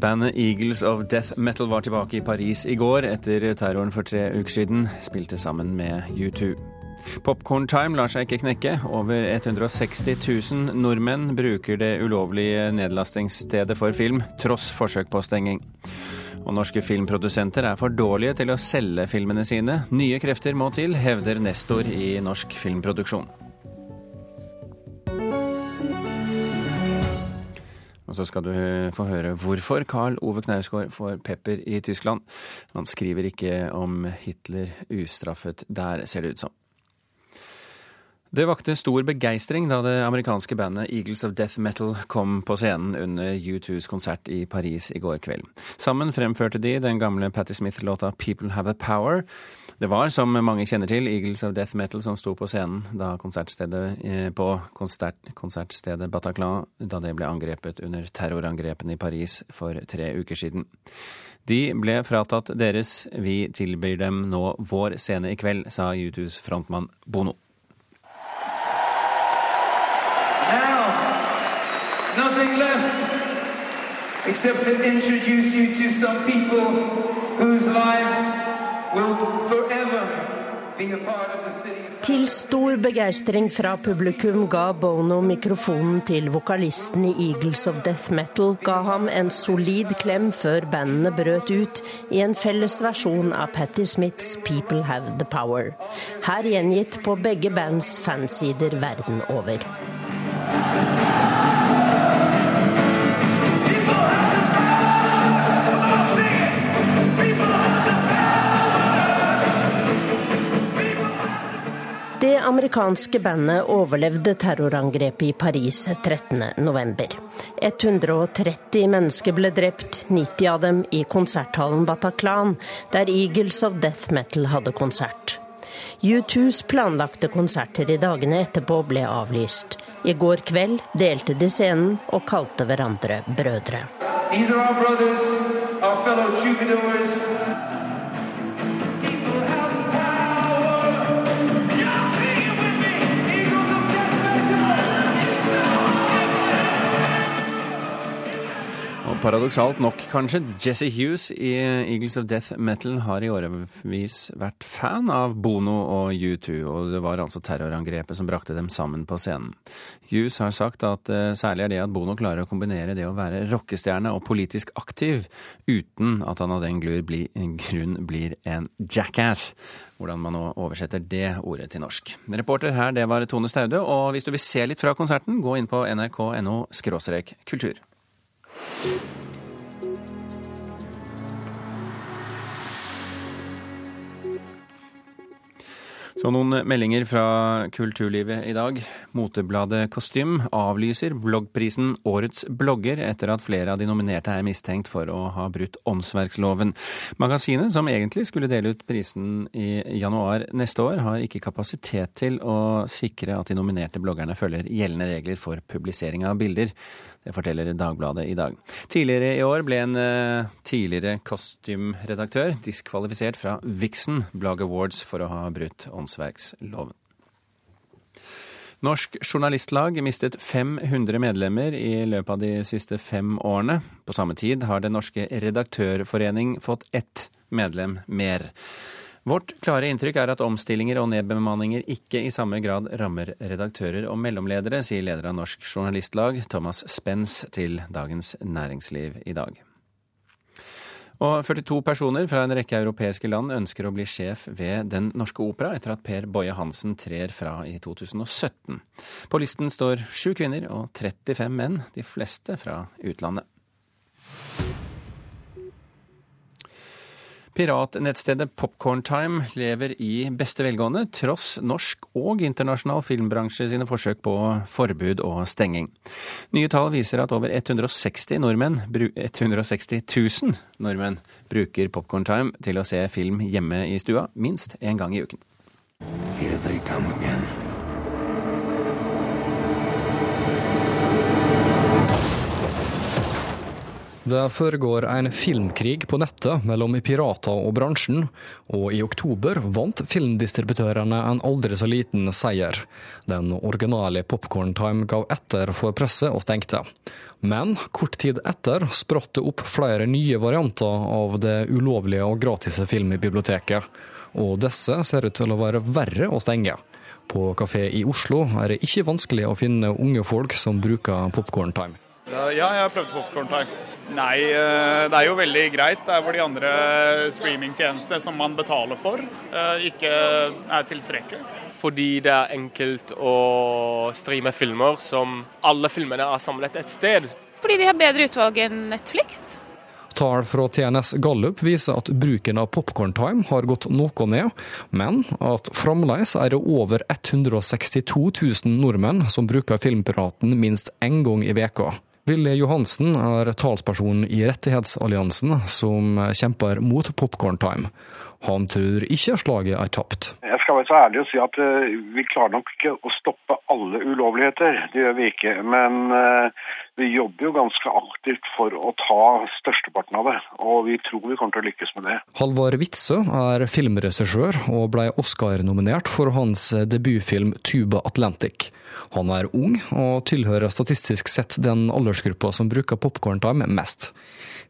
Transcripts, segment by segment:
Bandet Eagles of Death Metal var tilbake i Paris i går etter terroren for tre uker siden. Spilte sammen med U2. Popcorn Time lar seg ikke knekke. Over 160 000 nordmenn bruker det ulovlige nedlastingsstedet for film, tross forsøk på stenging. Og norske filmprodusenter er for dårlige til å selge filmene sine. Nye krefter må til, hevder nestor i norsk filmproduksjon. Og så skal du få høre hvorfor Karl Ove Knausgård får pepper i Tyskland. Han skriver ikke om Hitler ustraffet der, ser det ut som. Det vakte stor begeistring da det amerikanske bandet Eagles of Death Metal kom på scenen under U2s konsert i Paris i går kveld. Sammen fremførte de den gamle Patti Smith-låta 'People Have a Power'. Det var, som mange kjenner til, Eagles of Death Metal som sto på scenen da konsertstedet, eh, på konsert, konsertstedet Bataclan da det ble angrepet under terrorangrepene i Paris for tre uker siden. De ble fratatt deres, vi tilbyr dem nå vår scene i kveld, sa U2s frontmann Bono. nothing left except to introduce you to some people whose lives will forever be a part of the city. Til stor begeistring fra publikum ga Bono mikrofonen til vokalisten i Eagles of Death Metal, ga ham en solid klem før bandene brøt ut i en felles versjon av Patti Smiths 'People Have The Power', her gjengitt på begge bands fansider verden over. Amerikanske bandet overlevde terrorangrepet i Paris 13.11. 130 mennesker ble drept, 90 av dem i konserthallen Bataclan, der Eagles of Death Metal hadde konsert. U2s planlagte konserter i dagene etterpå ble avlyst. I går kveld delte de scenen og kalte hverandre brødre. These are our brothers, our fellow. Paradoksalt nok, kanskje, Jesse Hughes i Eagles of Death Metal har i årevis vært fan av Bono og U2, og det var altså terrorangrepet som brakte dem sammen på scenen. Hughes har sagt at uh, særlig er det at Bono klarer å kombinere det å være rockestjerne og politisk aktiv, uten at han av den bli, grunn blir en jackass. Hvordan man nå oversetter det ordet til norsk. Reporter her, det var Tone Staude, og hvis du vil se litt fra konserten, gå inn på nrk.no kultur. Thank you. Så noen meldinger fra kulturlivet i dag. Motebladet Kostym avlyser bloggprisen Årets blogger etter at flere av de nominerte er mistenkt for å ha brutt åndsverksloven. Magasinet, som egentlig skulle dele ut prisen i januar neste år, har ikke kapasitet til å sikre at de nominerte bloggerne følger gjeldende regler for publisering av bilder. Det forteller Dagbladet i dag. Tidligere i år ble en uh, tidligere kostymredaktør diskvalifisert fra Vixen Blog Awards for å ha brutt åndsverksloven. Norsk Journalistlag mistet 500 medlemmer i løpet av de siste fem årene. På samme tid har Den norske redaktørforening fått ett medlem mer. Vårt klare inntrykk er at omstillinger og nedbemanninger ikke i samme grad rammer redaktører og mellomledere, sier leder av Norsk Journalistlag, Thomas Spens, til Dagens Næringsliv i dag. Og 42 personer fra en rekke europeiske land ønsker å bli sjef ved Den norske opera etter at Per Boje Hansen trer fra i 2017. På listen står sju kvinner og 35 menn, de fleste fra utlandet. Piratnettstedet Popcorntime lever i beste velgående, tross norsk og internasjonal filmbransje sine forsøk på forbud og stenging. Nye tall viser at over 160, nordmenn, 160 000 nordmenn bruker Popcorntime til å se film hjemme i stua minst én gang i uken. Here they come again. Det foregår en filmkrig på nettet mellom pirater og bransjen, og i oktober vant filmdistributørene en aldri så liten seier. Den originale Popcorn Time gav etter for presset og stengte. Men kort tid etter spratt det opp flere nye varianter av det ulovlige og gratise filmbiblioteket, og disse ser ut til å være verre å stenge. På kafé i Oslo er det ikke vanskelig å finne unge folk som bruker Popcorn Time. Ja, jeg har prøvd Popcorn Time. Nei, eh, det er jo veldig greit der hvor de andre streamingtjenestene som man betaler for, eh, ikke er tilstrekkelig. Fordi det er enkelt å streame filmer som alle filmene er samlet et sted. Fordi de har bedre utvalg enn Netflix. Tall fra TNS Gallup viser at bruken av Popcorn Time har gått noe ned, men at fremdeles er det over 162 000 nordmenn som bruker Filmpiraten minst én gang i veka. Ville Johansen er talsperson i Rettighetsalliansen, som kjemper mot Popcorn Time. Han tror ikke slaget er tapt. Jeg skal være så ærlig å si at uh, vi klarer nok ikke å stoppe alle ulovligheter. Det gjør vi ikke. Men uh, vi jobber jo ganske aktivt for å ta størsteparten av det. Og vi tror vi kommer til å lykkes med det. Halvard Witzøe er filmregissør og ble Oscar-nominert for hans debutfilm 'Tuba Atlantic'. Han er ung, og tilhører statistisk sett den aldersgruppa som bruker popkorntime mest.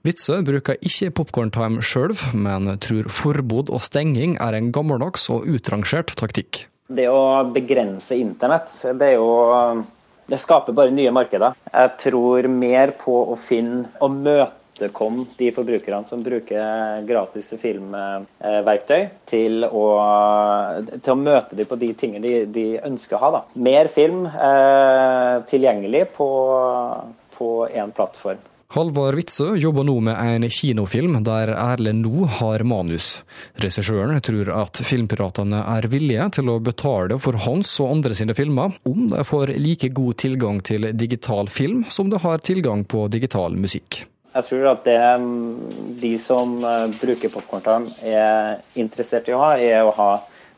Witzøe bruker ikke popkorntime sjøl, men tror forbud og stenging er en gammeldags og utrangert taktikk. Det å begrense internett, det er jo Det skaper bare nye markeder. Jeg tror mer på å finne og møte imøtekomme de forbrukerne som bruker gratis filmverktøy, til å, til å møte dem på de tingene de, de ønsker å ha. Da. Mer film eh, tilgjengelig på én plattform. Halvard Witzøe jobber nå med en kinofilm der Erlend Lo har manus. Regissøren tror at filmpiratene er villige til å betale for hans og andre sine filmer, om de får like god tilgang til digital film som de har tilgang på digital musikk. Jeg tror at det de som eh, bruker popkorn er interessert i å ha, er å ha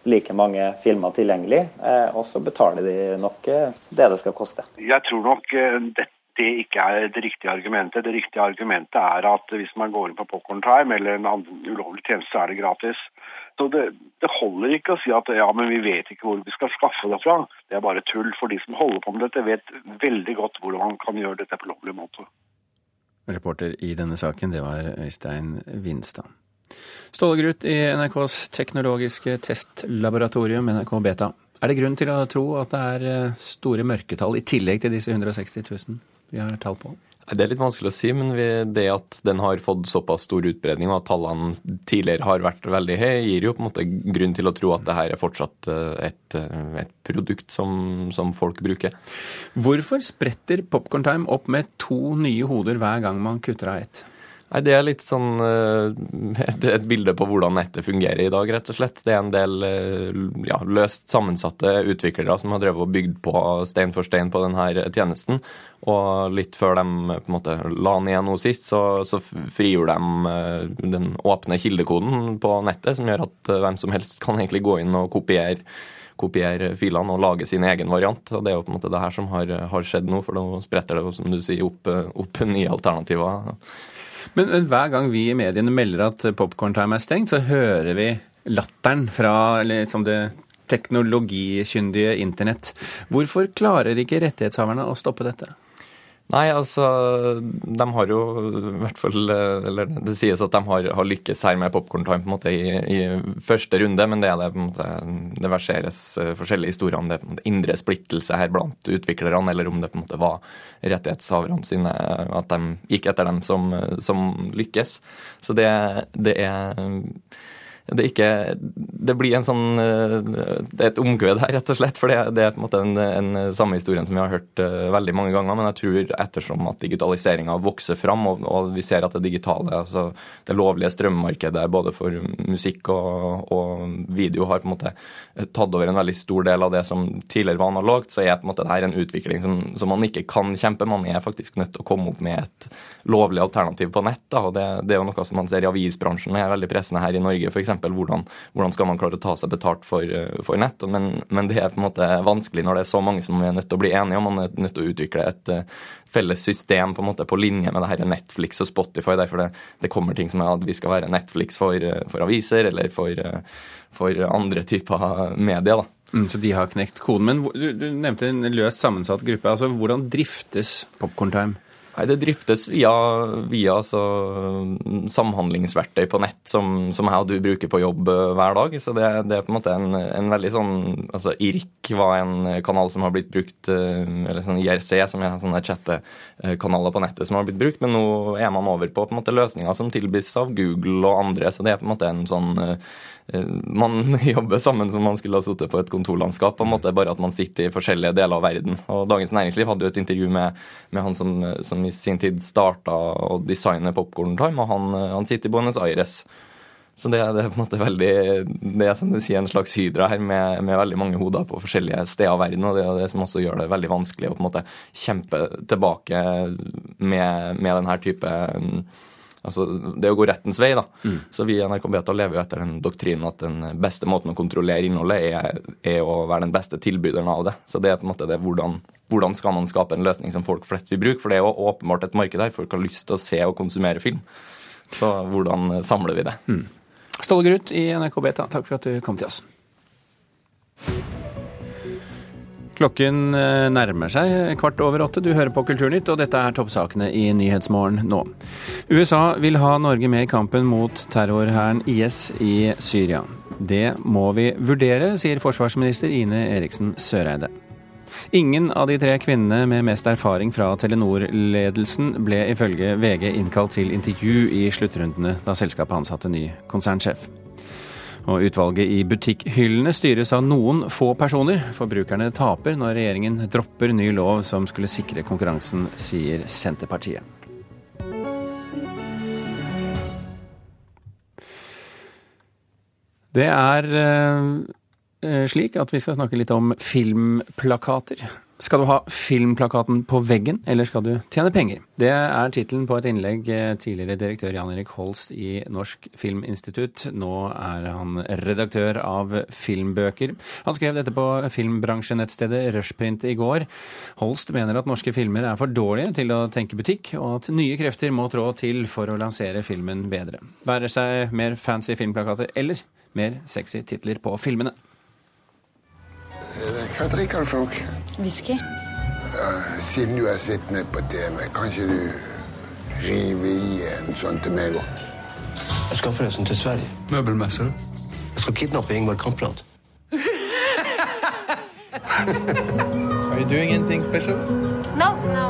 like mange filmer tilgjengelig, eh, og så betaler de nok eh, det det skal koste. Jeg tror nok dette ikke er det riktige argumentet. Det riktige argumentet er at hvis man går inn på Popcorn Time eller en annen ulovlig tjeneste, så er det gratis. Så det, det, holder ikke å si at ja, men vi vet ikke hvor vi skal skaffe det fra. Det er bare tull. For de som holder på med dette, vet veldig godt hvordan man kan gjøre dette på lovlig måte. Reporter i denne saken, det var Øystein Vinstad. Ståle Grut i NRKs teknologiske testlaboratorium, NRK Beta. Er det grunn til å tro at det er eh, store mørketall i tillegg til disse 160 000 vi har tall på? Det er litt vanskelig å si, men det at den har fått såpass stor utbredning og at tallene tidligere har vært veldig høye, gir jo på en måte grunn til å tro at det her er fortsatt eh, et, eh, et produkt som, som, folk bruker. Hvorfor spretter Popcorn Time opp med to nye hoder hver gang man kutter av ett? Nei, Det er litt sånn eh, et bilde på hvordan nettet fungerer i dag, rett og slett. Det er en del ja, løst sammensatte utviklere som har drevet og bygd på stein for stein på denne tjenesten. Og litt før de på en måte la igjen nå sist, så, så frigjorde de eh, den åpne kildekoden på nettet, som gjør at eh, hvem som helst kan egentlig gå inn og kopiere kopiere filene og lage sin egen variant. og Det er jo på en måte det her som har, har skjedd nå, for nå spretter det jo, som du sier, opp, opp nye alternativer. Men, men, hver gang vi i mediene melder at Popcorn Time er stengt, så hører vi latteren fra liksom det teknologikyndige internett. Hvorfor klarer ikke rettighetshaverne å stoppe dette? Nei, altså De har jo i hvert fall Eller det sies at de har, har lykkes her med Popcorn Time på en måte i, i, første runde, men det er det på en måte Det verseres eh, forskjellige historier om det på en måte indre splittelse her blant utviklerne, eller om det på en måte var rettighetshaverne sine At de gikk etter dem som, som lykkes. Så det, det er det, ikke, det blir en sånn eh, Det er et omkved her, rett og slett. For det, det er på en måte en, en samme historien som vi har hørt uh, veldig mange ganger. Men jeg tror ettersom at digitaliseringa vokser fram, og, og, vi ser at det digitale, altså det lovlige strømmarkedet både for musikk og, og, video har på en måte tatt over en veldig stor del av det som tidligere var analogt, så er på en måte dette en utvikling som, som, man ikke kan kjempe. Man er faktisk nødt til å komme opp med et lovlig alternativ på nett. Da, og det, det er jo noe som man ser i avisbransjen er veldig pressende her i Norge, f.eks Hvordan, hvordan skal man klare å ta seg betalt for, for nett? Men, men, det er på en måte vanskelig når det er så mange som er nødt til å bli enige, og man er nødt til å utvikle et felles system på en måte på linje med det her Netflix og Spotify. Derfor det, det kommer ting som er at vi skal være Netflix for, for aviser eller for, for andre typer medier. da. Mm, så de har knekt koden. Men du, du nevnte en løst sammensatt gruppe. altså Hvordan driftes Popcorn Time? Nei, Det driftes via, via altså, samhandlingsverktøy på nett som, som, jeg og du bruker på jobb eh, hver dag. Så det, det er på en måte en, en, veldig sånn altså IRK var en kanal som har blitt brukt, eh, eller sånn IRC, som er sånne chattekanaler på nettet som har blitt brukt. Men nå er man over på, på en måte, løsninger som tilbys av Google og andre. Så det er på en måte en sånn eh, Eh, man jobber sammen som man skulle ha sittet på et kontorlandskap. på en måte Bare at man sitter i forskjellige deler av verden. Og Dagens Næringsliv hadde jo et intervju med, med han som, som, i sin tid starta å designe Popcorn Time, og han, han sitter i Buenos Aires. Så det, det, er på en måte veldig Det er som du sier en slags hydra her med, med veldig mange hoder på forskjellige steder av verden. Og det er det som også gjør det veldig vanskelig å på en måte kjempe tilbake med, med denne type Altså, det å gå rettens vei, da. Mm. Så vi i NRK Beta lever jo etter den doktrinen at den beste måten å kontrollere innholdet er, er, å være den beste tilbyderen av det. Så det er på en måte det hvordan, hvordan skal man skape en løsning som folk flest vil bruke? For det er jo åpenbart et marked her. Folk har lyst til å se og konsumere film. Så hvordan samler vi det? Mm. Ståle Gruth i NRK Beta, takk for at du kom til oss. Klokken eh, nærmer seg kvart over åtte. Du hører på Kulturnytt, og dette er toppsakene i Nyhetsmorgen nå. USA vil ha Norge med i kampen mot terrorhæren IS i Syria. Det må vi vurdere, sier forsvarsminister Ine Eriksen Søreide. Ingen av de tre kvinnene med mest erfaring fra Telenor-ledelsen ble ifølge VG innkalt til intervju i sluttrundene da selskapet ansatte ny konsernsjef. Og utvalget i butikkhyllene styres av noen få personer. Forbrukerne taper når regjeringen dropper ny lov som skulle sikre konkurransen, sier Senterpartiet. Det er eh, slik at vi skal snakke litt om filmplakater. Skal du ha filmplakaten på veggen, eller skal du tjene penger? Det er tittelen på et innlegg eh, tidligere direktør Jan Erik Holst i Norsk Filminstitutt. Nå er han redaktør av filmbøker. Han skrev dette på filmbransjenettstedet Rushprint i går. Holst mener at norske filmer er for dårlige til å tenke butikk, og at nye krefter må trå til for å lansere filmen bedre. Være seg mer fancy filmplakater eller mer sexy titler på filmene. Hva drikker du for? Whisky. siden du har sett meg på TV, kan ikke du rive i en sånn til meg òg? Jeg skal forresten til Sverige. Møbelmesse? Jeg skal kidnappe Ingvar Kamprad. Are you doing anything special? No. No.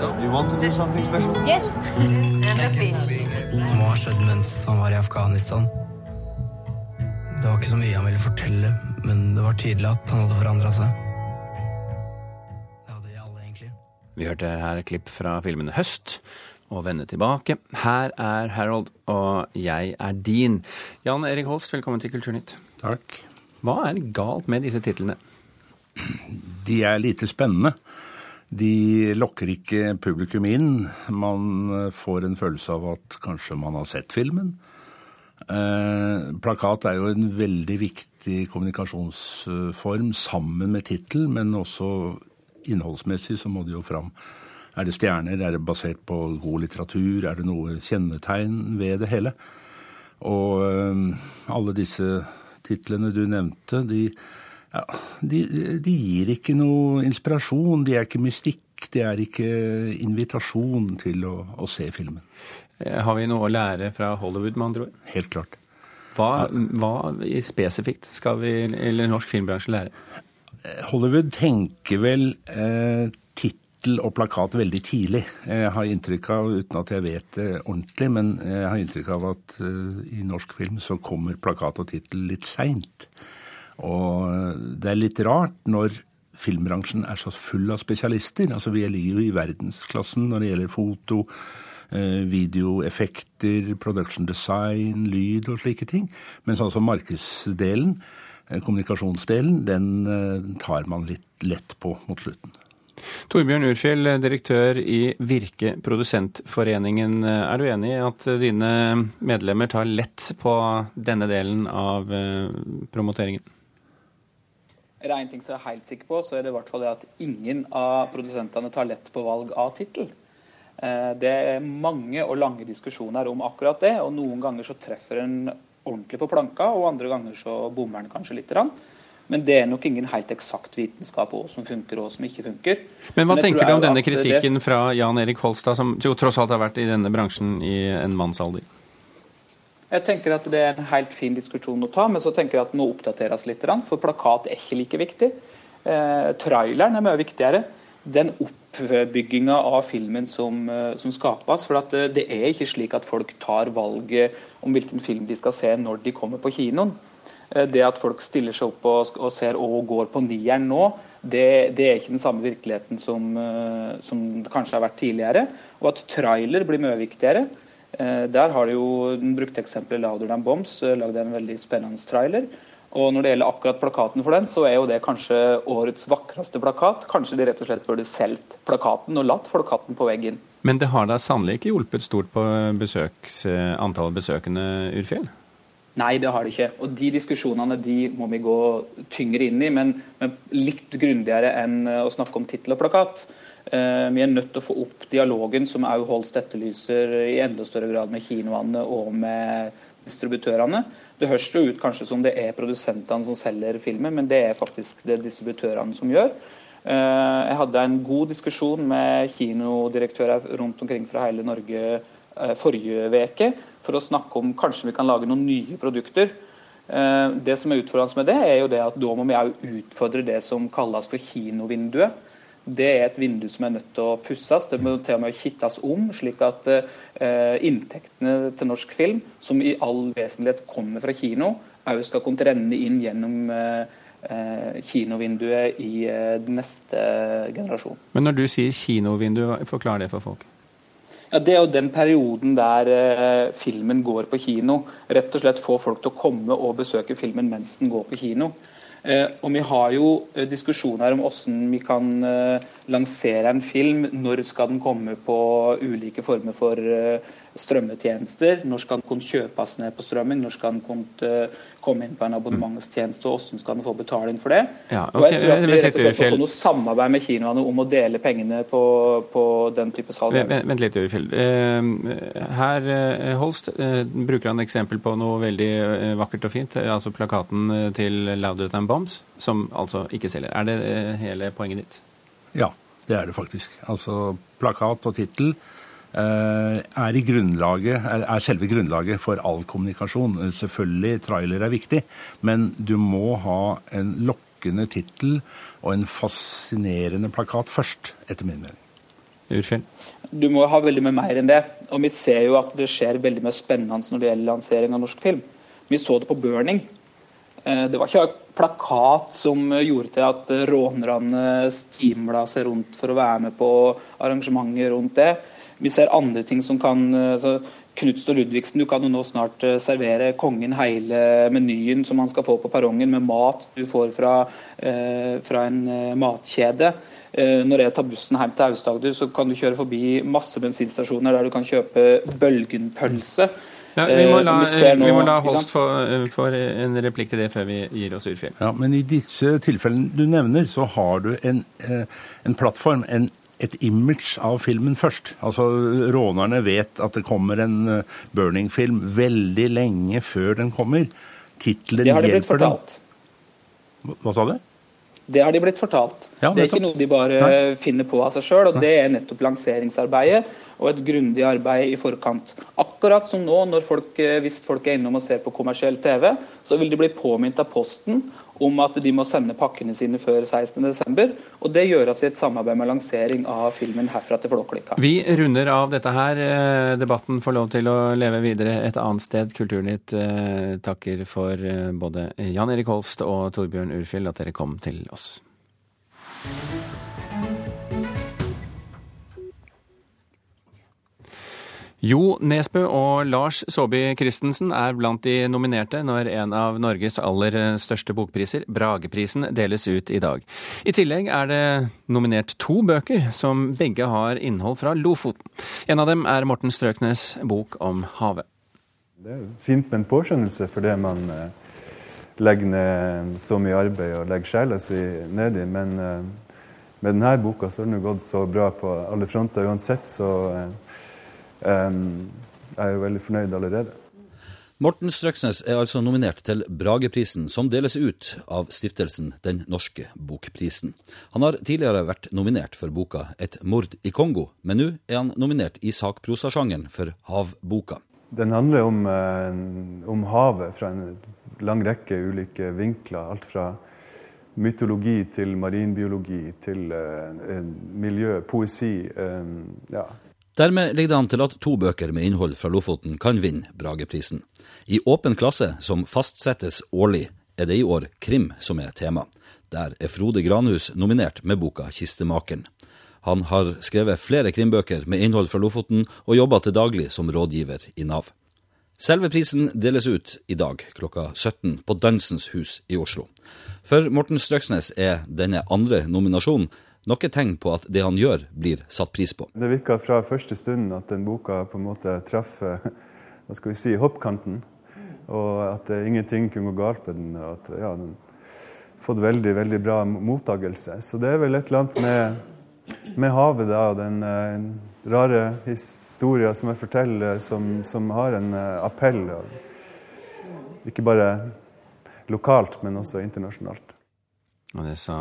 no. Do you want to do something special? Yes. And a fish. Hva har skjedd mens han var i Afghanistan? Det var ikke så mye han ville fortelle, men det var tydelig at han hadde forandra seg. Vi hørte her klipp fra filmen Høst og Vende tilbake. Her er Harold, og jeg er din. Jan Erik Holst, velkommen til Kulturnytt. Takk. Hva er galt med disse titlene? De er lite spennende. De lokker ikke publikum inn. Man får en følelse av at kanskje man har sett filmen. Eh, plakat er jo en veldig viktig kommunikasjonsform sammen med tittel, men også innholdsmessig så må det jo fram. Er det stjerner? Er det basert på god litteratur? Er det noe kjennetegn ved det hele? Og eh, alle disse titlene du nevnte, de, ja, de, de gir ikke noe inspirasjon. De er ikke mystikk. Det er ikke invitasjon til å, å se filmen. Eh, har vi noe å lære fra Hollywood, med andre ord? Helt klart. Hva, hva spesifikt skal vi, eller norsk filmbransje, lære? Hollywood tenker vel eh, tittel og plakat veldig tidlig. Jeg har inntrykk av, uten at jeg vet det ordentlig, men jeg har inntrykk av at eh, i norsk film så kommer plakat og tittel litt seint. Og eh, det er litt rart når filmbransjen er så full av spesialister. Altså Vi ligger jo i verdensklassen når det gjelder foto, Eh, videoeffekter, production design, lyd og slike ting. Mens altså markedsdelen, eh, kommunikasjonsdelen, den eh, tar man litt lett på mot slutten. Torbjørn Urfjell, direktør i Virke Produsentforeningen. Er du enig i at dine medlemmer tar lett på denne delen av eh, promoteringen? Er det én ting som jeg er helt sikker på, så er det i hvert fall det at ingen av produsentene tar lett på valg av tittel. Eh, det er mange og lange diskusjoner om akkurat det, og noen ganger så treffer en ordentlig på planka, og andre ganger så bommer den kanskje litt. Men det er nok ingen helt eksakt vitenskap hva som funker og hva som ikke funker. Men hva Men tenker du om denne kritikken det- fra Jan Erik Holstad, som jo tross alt har vært i denne bransjen i en mannsalder? Jeg tenker at Det er en helt fin diskusjon å ta, men så tenker jeg at den må oppdateres litt. For plakat er ikke like viktig. Eh, traileren er mye viktigere. Den oppbygginga av filmen som, eh, som skapes. For at eh, det er ikke slik at folk tar valget om hvilken film de skal se når de kommer på kinoen. Eh, Det at folk stiller seg opp og, og ser og går på nieren nå, det, det er ikke den samme virkeligheten som, eh, som det kanskje har vært tidligere. Og at trailer blir mye viktigere. Eh, Der har de jo den brukte eksempelet 'Louder Than Bombs' lagd en veldig spennende trailer. Og når det gjelder akkurat plakaten for den, så er jo det kanskje årets vakreste plakat. Kanskje de rett og slett burde solgt plakaten og latt folk hatt den på veggen. Men det har da sannelig ikke hjulpet stort på besøks, eh, antallet besøkende, Urfjell? Nei, det har det ikke. Og de diskusjonene de må vi gå tyngre inn i, men, men litt grundigere enn eh, å snakke om tittel og plakat. Eh, vi er nødt til å få opp dialogen, som òg Holst etterlyser i enda større grad med kinoene og med distributørene. Det høres jo ut kanskje som det er produsentene som selger filmen, men det er faktisk det distributørene som gjør. Eh, Jeg hadde en god diskusjon med kinodirektører rundt omkring fra hele Norge eh, forrige uke for å snakke om kanskje vi kan lage noen nye produkter. Eh, Det som er utfordrende med det, er jo det at da må vi òg utfordre det som kalles for kinovinduet. Det er et vindu som er nødt til å pusses, det må til og med kittes om, slik at eh, inntektene til norsk film, som i all vesentlighet kommer fra kino, òg skal kunne renne inn gjennom eh, eh, kinovinduet i eh, neste generasjon. Men når du sier kinovindu, forklar det for folk. Ja, Det er jo den perioden der eh, filmen går på kino. Rett og slett få folk til å komme og besøke filmen mens den går på kino. Eh, og Vi har jo eh, diskusjoner om hvordan vi kan eh, lansere en film. Når skal den komme på ulike former for strømmetjenester? Når skal han kunne kjøpes ned på strømming? Når skal han kunne eh, komme inn på en abonnementstjeneste? Og hvordan skal han få betaling for det? Ja, Og jeg tror at vi rett og slett må få noe samarbeid med kinoene om å dele pengene på, på den type salg. Vent, litt, Urfjell. Eh, Her, eh, Holst, bruker han eksempel på noe veldig vakkert og fint. Altså plakaten til Louder Than Bombs, som altså ikke selger. Er det hele poenget ditt? Ja, det er det faktisk. Altså plakat og tittel eh, er, i grunnlaget, er, er selve grunnlaget for all kommunikasjon. Eh, Selvfølgelig trailer er viktig, men du må ha en lokkende tittel og en fascinerende plakat først, etter min mening. Urfjell? Du må ha veldig mye mer enn det. Og vi ser jo at det skjer veldig mye spennende når det gjelder lansering av norsk film. Vi så det på Burning. Eh, Det var ikke plakat som eh, gjorde til at eh, rånerne stimla seg rundt for å være med på arrangementer rundt det. Vi ser andre ting som kan eh, så Knutsen og Ludvigsen, du kan jo nå snart eh, servere kongen hele menyen som han skal få på perrongen, med mat du får fra, eh, fra en matkjede. Eh, Når jeg tar bussen hjem til Aust-Agder, så kan du kjøre forbi masse bensinstasjoner der du kan kjøpe Bølgenpølse. Ja, vi, må la, nå- vi må la Holst få, en replikk til det før vi gir oss Urfjell. Ja, Men i disse tilfellene du nevner, så har du en, en plattform, en, et image av filmen først. Altså, Rånerne vet at det kommer en eh, Burning-film veldig lenge før den kommer. Tittelen Det har de blitt fortalt. Hva- Hva sa du? Det har de blitt fortalt. Ja, det er ikke noe de bare Nei. finner på av seg sjøl. Det er nettopp lanseringsarbeidet og et grundig arbeid i forkant. Akkurat som nå, når folk, eh, hvis folk er innom og ser på kommersiell TV, så vil de bli påminnet av Posten om at de må sende pakkene sine før 16.12. Og det gjøres i et samarbeid med lansering av filmen 'Herfra til Flåklypa'. Vi runder av dette her. Eh, Debatten får lov til å leve videre et annet sted. Kulturnytt eh, takker for eh, både Jan Erik Holst og Torbjørn Urfjell at dere kom til oss. Jo Nesbø og Lars Saabye Christensen er blant de nominerte når en av Norges aller største bokpriser, Brageprisen, deles ut i dag. I tillegg er det nominert to bøker som begge har innhold fra Lofoten. En av dem er Morten Strøknes bok om havet. Det er fint med en påskjønnelse for det man eh, legger ned så mye arbeid og legger sjela si ned i. Men eh, med denne boka så har den gått så bra på alle fronter uansett, så eh, jeg er jo veldig fornøyd allerede. Morten Strøksnes er altså nominert til Brageprisen, som deles ut av stiftelsen Den norske bokprisen. Han har tidligere vært nominert for boka Et mord i Kongo, men nå er han nominert i sakprosasjangeren for Havboka. Den handler om, eh, om havet fra en lang rekke ulike vinkler. Alt fra mytologi til marinbiologi til uh, miljø, poesi. Uh, ja. Dermed ligger det an til at to bøker med innhold fra Lofoten kan vinne Brageprisen. I Åpen klasse, som fastsettes årlig, er det i år krim som er tema. Der er Frode Granhus nominert med boka 'Kistemakeren'. Han har skrevet flere krimbøker med innhold fra Lofoten, og jobber til daglig som rådgiver i Nav. Selve prisen deles ut i dag klokka 17 på Dansens Hus i Oslo. For Morten Strøksnes er denne andre nominasjonen noe tegn på at det han gjør, blir satt pris på. Det virka fra første stund at den boka på en måte traff hva skal vi si, hoppkanten. Og at ingenting kunne gå galt med den. og at ja, Den fått veldig veldig bra mottagelse. Så det er vel et eller annet med, med havet da, og den uh, rare historien som jeg forteller, som, som har en uh, appell. Og, ikke bare lokalt, men også internasjonalt. Og Det sa,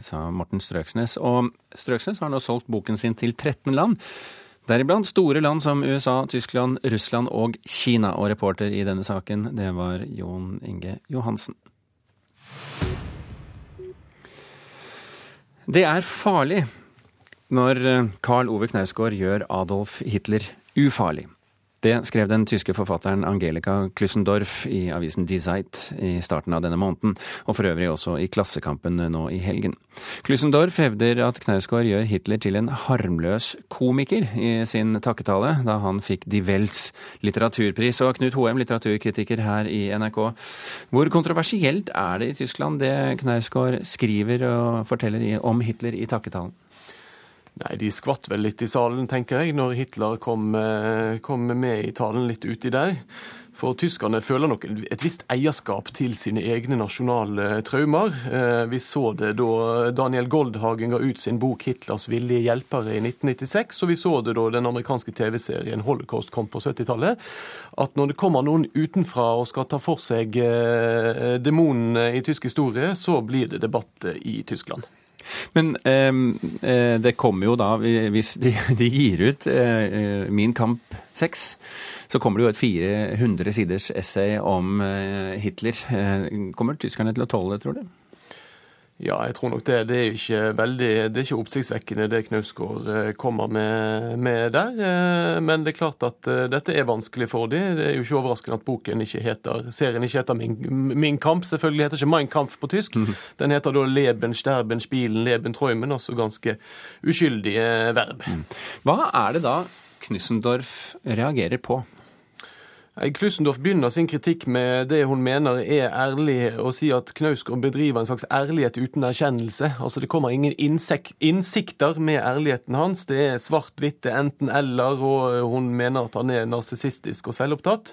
sa Morten Strøksnes. Og Strøksnes har nå solgt boken sin til 13 land. Deriblant store land som USA, Tyskland, Russland og Kina. Og reporter i denne saken, det var Jon Inge Johansen. Det er farlig når Karl Ove Knausgård gjør Adolf Hitler ufarlig. Det skrev den tyske forfatteren Angelica Klüssendorf i avisen Die Zeit i starten av denne måneden, og for øvrig også i Klassekampen nå i helgen. Klüssendorf hevder at Knausgård gjør Hitler til en harmløs komiker i sin takketale da han fikk Die Welts litteraturpris. Og Knut Hoem, litteraturkritiker her i NRK, hvor kontroversielt er det i Tyskland det Knausgård skriver og forteller om Hitler i takketalen? Nei, De skvatt vel litt i salen, tenker jeg, når Hitler kom, eh, kom med i talen litt uti der. For tyskerne føler nok et visst eierskap til sine egne nasjonale traumer. Eh, vi så det da Daniel Goldhagen ga ut sin bok 'Hitlers villige hjelpere' i 1996, og vi så det da den amerikanske TV-serien 'Holocaust' kom på 70-tallet. At når det kommer noen utenfra og skal ta for seg eh, demonene i tysk historie, så blir det debatt i Tyskland. Men eh, det kommer jo da, hvis de, de gir ut eh, Min kamp 6, så kommer det jo et 400 siders essay om eh, Hitler. Eh, kommer tyskerne til å tåle det, tror du? Ja, jeg tror nok det. Det er ikke veldig, det er ikke oppsiktsvekkende det Knausgård eh, kommer med, med, der. Eh, men det er klart at eh, dette er vanskelig for dem. Det er jo ikke overraskende at boken ikke heter, serien ikke heter Min, Min Kamp. Selvfølgelig heter ikke Mein Kampf på tysk. Mhm. Den heter da Leben, Sterben, Spielen, Leben, Träumen. Altså ganske uskyldige verb. Mhm. Hva er det da Knussendorf reagerer på? Klusendorf begynner sin kritikk med det hun mener er ærlig, og sier at Knausgård bedriver en slags ærlighet uten erkjennelse. Altså Det kommer ingen innsikter med ærligheten hans. Det er svart-hvitt, er enten-eller, og hun mener at han er narsissistisk og selvopptatt.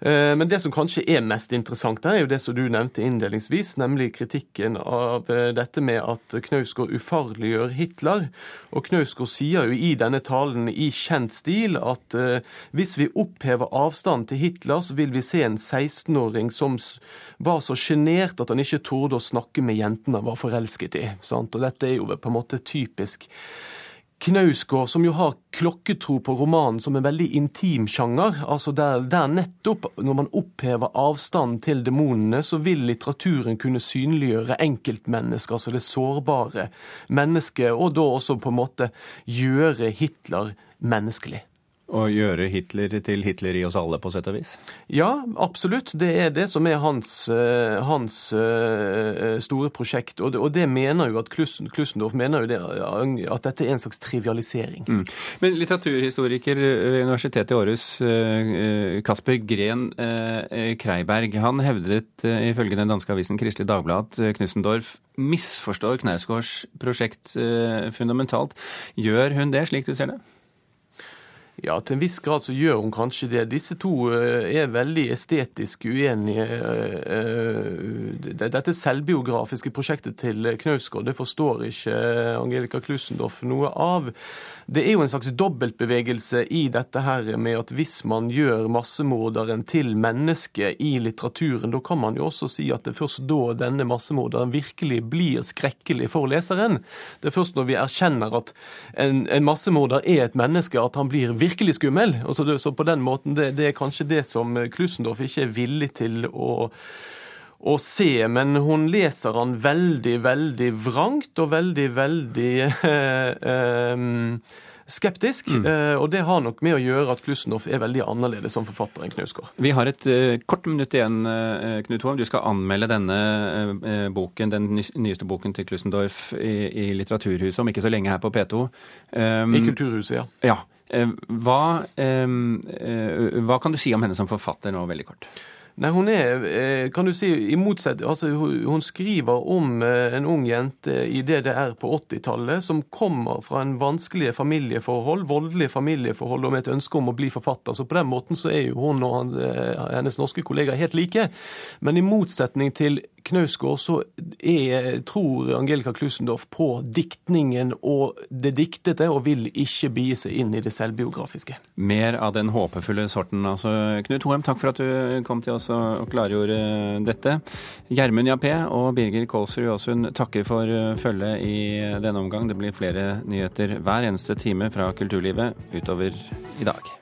Eh, men det som kanskje er mest interessant, her, er jo det som du nevnte innledningsvis, nemlig kritikken av eh, dette med at Knausgård ufarliggjør Hitler. Og Knausgård sier jo i denne talen i kjent stil at eh, hvis vi opphever avstanden til Hitler, så vil vi se en 16-åring som var så sjenert at han ikke torde å snakke med jentene han var forelsket i. Sant? Og dette er jo på en måte typisk Knausgård, som jo har klokketro på romanen som en veldig intim sjanger, altså der, der, nettopp, når man opphever avstanden til demonene, så vil litteraturen kunne synliggjøre enkeltmennesker, altså det sårbare mennesket, og da også på en måte gjøre Hitler menneskelig. Å gjøre Hitler til Hitler i oss alle, på sett og vis? Ja, absolutt. Det er det som er hans, eh, hans uh, store prosjekt. Og det, og det, mener jo at Klussen, Klussendorf mener jo det, at dette er en slags trivialisering. Mm. Men litteraturhistoriker ved Universitetet i Århus, Kasper Gren Kreiberg, han hevdet ifølge den danske avisen Kristelig Dagblad at Knussendorf misforstår Knausgårds prosjekt fundamentalt. Gjør hun det, slik du ser det? Ja, til en viss grad så gjør hun kanskje det. Disse to eh, er veldig estetisk uenige. Eh, eh, dette selvbiografiske prosjektet til Knausgård det forstår ikke Angelica Klusendorf noe av. Det er jo en slags dobbeltbevegelse i dette her med at hvis man gjør massemorderen til menneske i litteraturen, da kan man jo også si at det er først da denne massemorderen virkelig blir skrekkelig for leseren. Det er først når vi erkjenner at en, en massemorder er et menneske, at han blir virkelig skummel. Så, det, så på den måten, det, det er kanskje det som Klusendorf ikke er villig til å å se, men hun leser han veldig, veldig vrangt og veldig, veldig eh, eh, skeptisk. Mm. Eh, og det har nok med å gjøre at Klussenhoff er veldig annerledes som forfatter enn Knausgård. Vi har et uh, kort minutt igjen, uh, Knut Hoem. Du skal anmelde denne uh, boken, den nyeste boken til Klussendorf i, i, Litteraturhuset om ikke så lenge her på P2. Um, I Kulturhuset, ja. ja. Hva, um, hva kan du si om henne som forfatter nå, veldig kort? Nei, hun er, eh, kan du si, i motsett, altså Hun skriver om eh, en ung jente i DDR på 80-tallet som kommer fra en vanskelige familieforhold, voldelige familieforhold, og med et ønske om å bli forfatter. Så på den måten så er jo hun og eh, hennes norske kollegaer helt like. Men i motsetning til Knausgård så er, tror Angelica Klusendorf på diktningen og det diktete, og vil ikke bie seg inn i det selvbiografiske. Mer av den håpefulle sorten, altså. Knut Hoem, takk for at du kom til oss og klargjorde dette. Gjermund Jappé og Birger Kålsrud Aasund takker for følget i denne omgang. Det blir flere nyheter hver eneste time fra kulturlivet utover i dag.